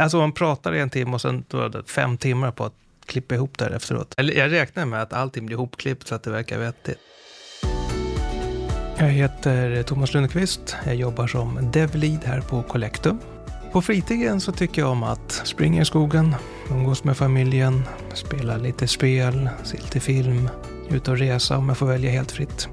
Alltså man pratar i en timme och sen då är det fem timmar på att klippa ihop det här efteråt. Eller jag räknar med att allting blir ihopklippt så att det verkar vettigt. Jag heter Thomas Lundqvist. Jag jobbar som DevLead här på Collectum. På fritiden så tycker jag om att springa i skogen, umgås med familjen, spela lite spel, se lite film, ut och resa om jag får välja helt fritt.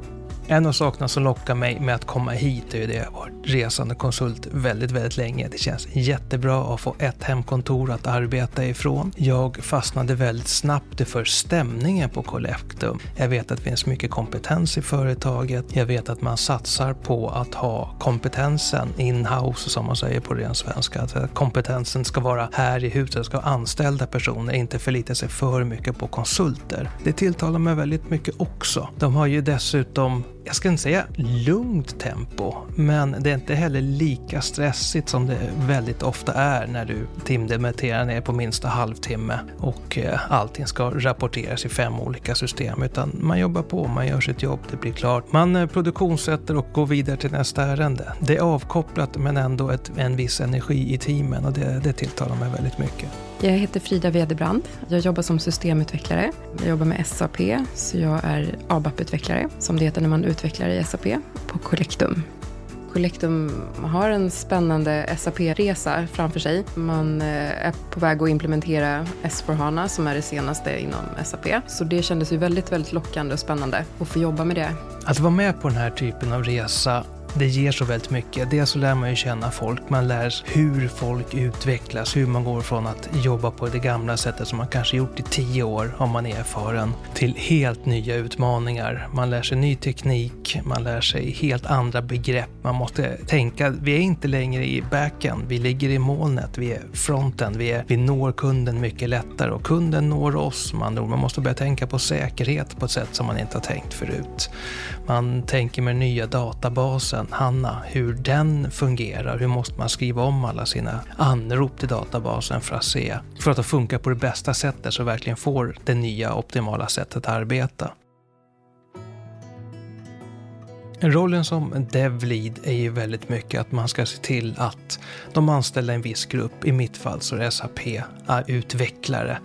En av sakerna som lockar mig med att komma hit är ju det jag har varit resande konsult väldigt, väldigt länge. Det känns jättebra att få ett hemkontor att arbeta ifrån. Jag fastnade väldigt snabbt för stämningen på Collectum. Jag vet att det finns mycket kompetens i företaget. Jag vet att man satsar på att ha kompetensen in-house som man säger på ren svenska. Att kompetensen ska vara här i huset, ska ha anställda personer, inte förlita sig för mycket på konsulter. Det tilltalar mig väldigt mycket också. De har ju dessutom jag ska inte säga lugnt tempo, men det är inte heller lika stressigt som det väldigt ofta är när du timdemitterar ner på minsta halvtimme och eh, allting ska rapporteras i fem olika system. Utan man jobbar på, man gör sitt jobb, det blir klart. Man eh, produktionssätter och går vidare till nästa ärende. Det är avkopplat men ändå ett, en viss energi i teamen och det, det tilltalar mig väldigt mycket. Jag heter Frida Wedebrand. Jag jobbar som systemutvecklare. Jag jobbar med SAP, så jag är ABAP-utvecklare, som det heter när man utvecklar i SAP, på Collectum. Collectum har en spännande SAP-resa framför sig. Man eh, är på väg att implementera S4HANA som är det senaste inom SAP. Så det kändes ju väldigt, väldigt lockande och spännande att få jobba med det. Att vara med på den här typen av resa det ger så väldigt mycket. Dels så lär man ju känna folk, man lär sig hur folk utvecklas, hur man går från att jobba på det gamla sättet som man kanske gjort i tio år om man är erfaren, till helt nya utmaningar. Man lär sig ny teknik, man lär sig helt andra begrepp. Man måste tänka, vi är inte längre i backen, vi ligger i molnet, vi är fronten, vi, är, vi når kunden mycket lättare och kunden når oss. Man, man måste börja tänka på säkerhet på ett sätt som man inte har tänkt förut. Man tänker med nya databaser datan, Hanna, hur den fungerar. Hur måste man skriva om alla sina anrop till databasen för att se, för att det funkar på det bästa sättet så verkligen får det nya optimala sättet att arbeta. Rollen som DevLead är ju väldigt mycket att man ska se till att de anställda i en viss grupp, i mitt fall så är det SAP, är utvecklare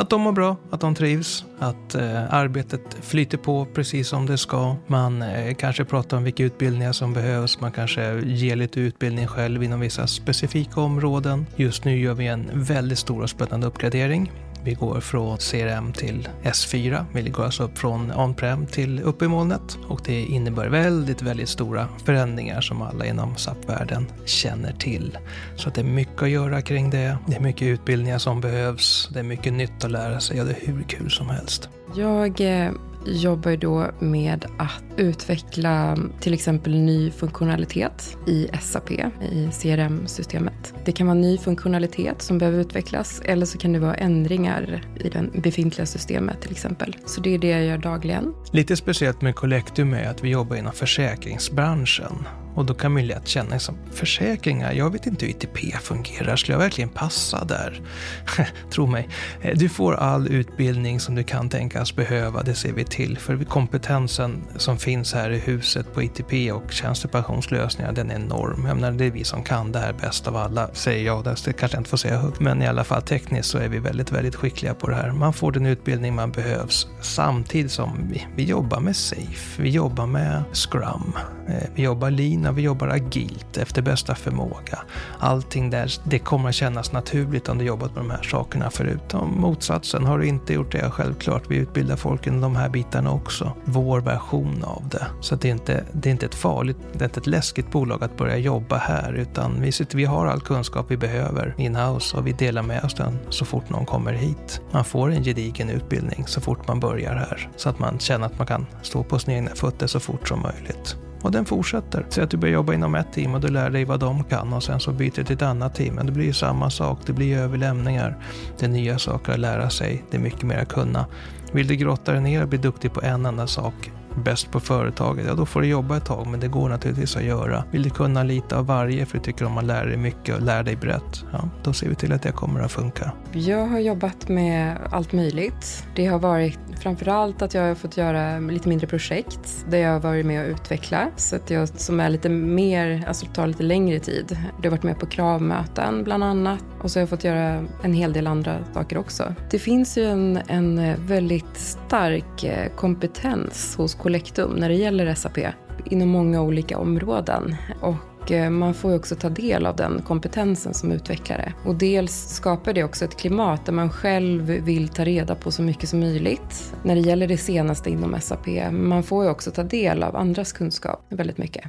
att de mår bra, att de trivs, att eh, arbetet flyter på precis som det ska. Man eh, kanske pratar om vilka utbildningar som behövs. Man kanske ger lite utbildning själv inom vissa specifika områden. Just nu gör vi en väldigt stor och spännande uppgradering vi går från CRM till S4. Vi går alltså upp från on-prem till upp i molnet och det innebär väldigt, väldigt stora förändringar som alla inom SAP-världen känner till. Så det är mycket att göra kring det. Det är mycket utbildningar som behövs. Det är mycket nytt att lära sig och det är hur kul som helst. Jag eh, jobbar då med att utveckla till exempel ny funktionalitet i SAP, i CRM-systemet. Det kan vara ny funktionalitet som behöver utvecklas eller så kan det vara ändringar i det befintliga systemet till exempel. Så det är det jag gör dagligen. Lite speciellt med Collectum är att vi jobbar inom försäkringsbranschen. Och då kan man ju lätt känna som försäkringar, jag vet inte hur ITP fungerar, skulle jag verkligen passa där? Tro mig, eh, du får all utbildning som du kan tänkas behöva, det ser vi till. För kompetensen som finns här i huset på ITP och tjänstepensionslösningar, den är enorm. Jag menar, det är vi som kan det här bäst av alla, säger jag. Det kanske jag inte får säga högt, men i alla fall tekniskt så är vi väldigt, väldigt skickliga på det här. Man får den utbildning man behövs samtidigt som vi, vi jobbar med Safe, vi jobbar med Scrum, eh, vi jobbar Lean vi jobbar agilt efter bästa förmåga. Allting där, det kommer att kännas naturligt om du jobbat med de här sakerna förut. Om motsatsen, har du inte gjort det, självklart, vi utbildar folk inom de här bitarna också. Vår version av det. Så det är inte, det är inte ett farligt, det är inte ett läskigt bolag att börja jobba här, utan vi, sitter, vi har all kunskap vi behöver in-house och vi delar med oss den så fort någon kommer hit. Man får en gedigen utbildning så fort man börjar här, så att man känner att man kan stå på sina egna fötter så fort som möjligt. Och den fortsätter. Säg att du börjar jobba inom ett team och du lär dig vad de kan och sen så byter du till ett annat team. Men det blir ju samma sak. Det blir överlämningar. Det är nya saker att lära sig. Det är mycket mer att kunna. Vill du grotta dig ner och bli duktig på en enda sak bäst på företaget, ja då får du jobba ett tag, men det går naturligtvis att göra. Vill du kunna lite av varje för du tycker om att lära dig mycket och lära dig brett, ja då ser vi till att det kommer att funka. Jag har jobbat med allt möjligt. Det har varit framförallt att jag har fått göra lite mindre projekt där jag har varit med och utveckla, så att jag som är lite mer, alltså tar lite längre tid. Du har varit med på kravmöten bland annat och så har jag fått göra en hel del andra saker också. Det finns ju en, en väldigt stark eh, kompetens hos Collectum när det gäller SAP inom många olika områden. Och eh, man får ju också ta del av den kompetensen som utvecklare. Och dels skapar det också ett klimat där man själv vill ta reda på så mycket som möjligt när det gäller det senaste inom SAP. Man får ju också ta del av andras kunskap väldigt mycket.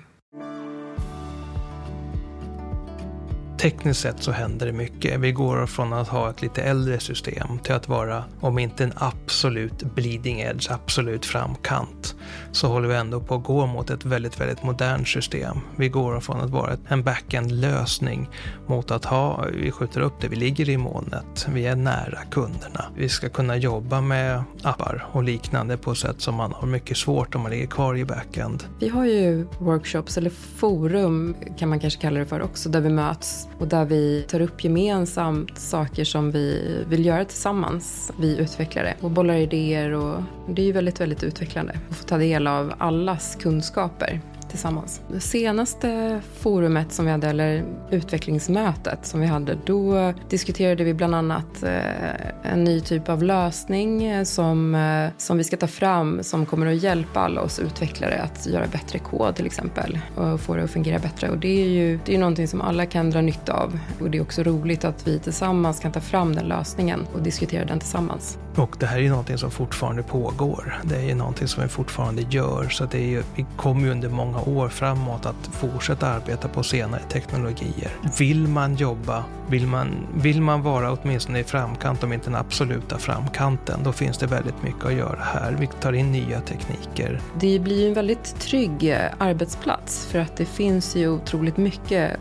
Tekniskt sett så händer det mycket. Vi går från att ha ett lite äldre system till att vara, om inte en absolut bleeding edge, absolut framkant, så håller vi ändå på att gå mot ett väldigt, väldigt modernt system. Vi går från att vara en backend-lösning mot att ha, vi skjuter upp det, vi ligger i molnet, vi är nära kunderna. Vi ska kunna jobba med appar och liknande på ett sätt som man har mycket svårt om man ligger kvar i backend. Vi har ju workshops, eller forum kan man kanske kalla det för också, där vi möts och där vi tar upp gemensamt saker som vi vill göra tillsammans, vi utvecklare, och bollar idéer och det är ju väldigt, väldigt utvecklande att få ta del av allas kunskaper tillsammans. Det senaste forumet som vi hade, eller utvecklingsmötet som vi hade, då diskuterade vi bland annat eh, en ny typ av lösning eh, som, eh, som vi ska ta fram som kommer att hjälpa alla oss utvecklare att göra bättre kod till exempel och få det att fungera bättre. Och det är ju det är någonting som alla kan dra nytta av och det är också roligt att vi tillsammans kan ta fram den lösningen och diskutera den tillsammans. Och det här är ju någonting som fortfarande pågår. Det är ju någonting som vi fortfarande gör så det är ju, vi kommer ju under många år framåt att fortsätta arbeta på senare teknologier. Vill man jobba, vill man, vill man vara åtminstone i framkant, om inte den absoluta framkanten, då finns det väldigt mycket att göra här. Vi tar in nya tekniker. Det blir ju en väldigt trygg eh, arbetsplats för att det finns ju otroligt mycket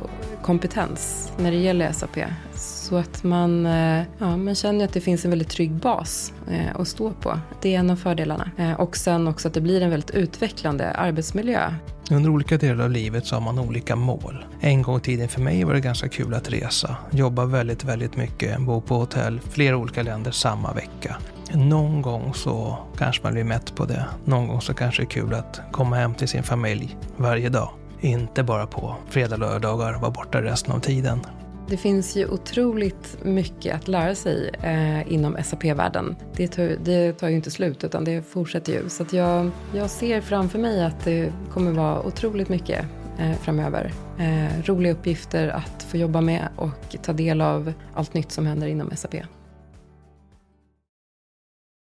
kompetens när det gäller SAP. Så att man, eh, ja, man känner att det finns en väldigt trygg bas eh, att stå på. Det är en av fördelarna. Eh, och sen också att det blir en väldigt utvecklande arbetsmiljö. Under olika delar av livet så har man olika mål. En gång i tiden för mig var det ganska kul att resa. Jobba väldigt, väldigt mycket, bo på hotell, flera olika länder samma vecka. Någon gång så kanske man blir mätt på det. Någon gång så kanske det är kul att komma hem till sin familj varje dag. Inte bara på fredag, lördagar och vara borta resten av tiden. Det finns ju otroligt mycket att lära sig eh, inom SAP-världen. Det tar, det tar ju inte slut utan det fortsätter ju. Så jag, jag ser framför mig att det kommer vara otroligt mycket eh, framöver. Eh, roliga uppgifter att få jobba med och ta del av allt nytt som händer inom SAP.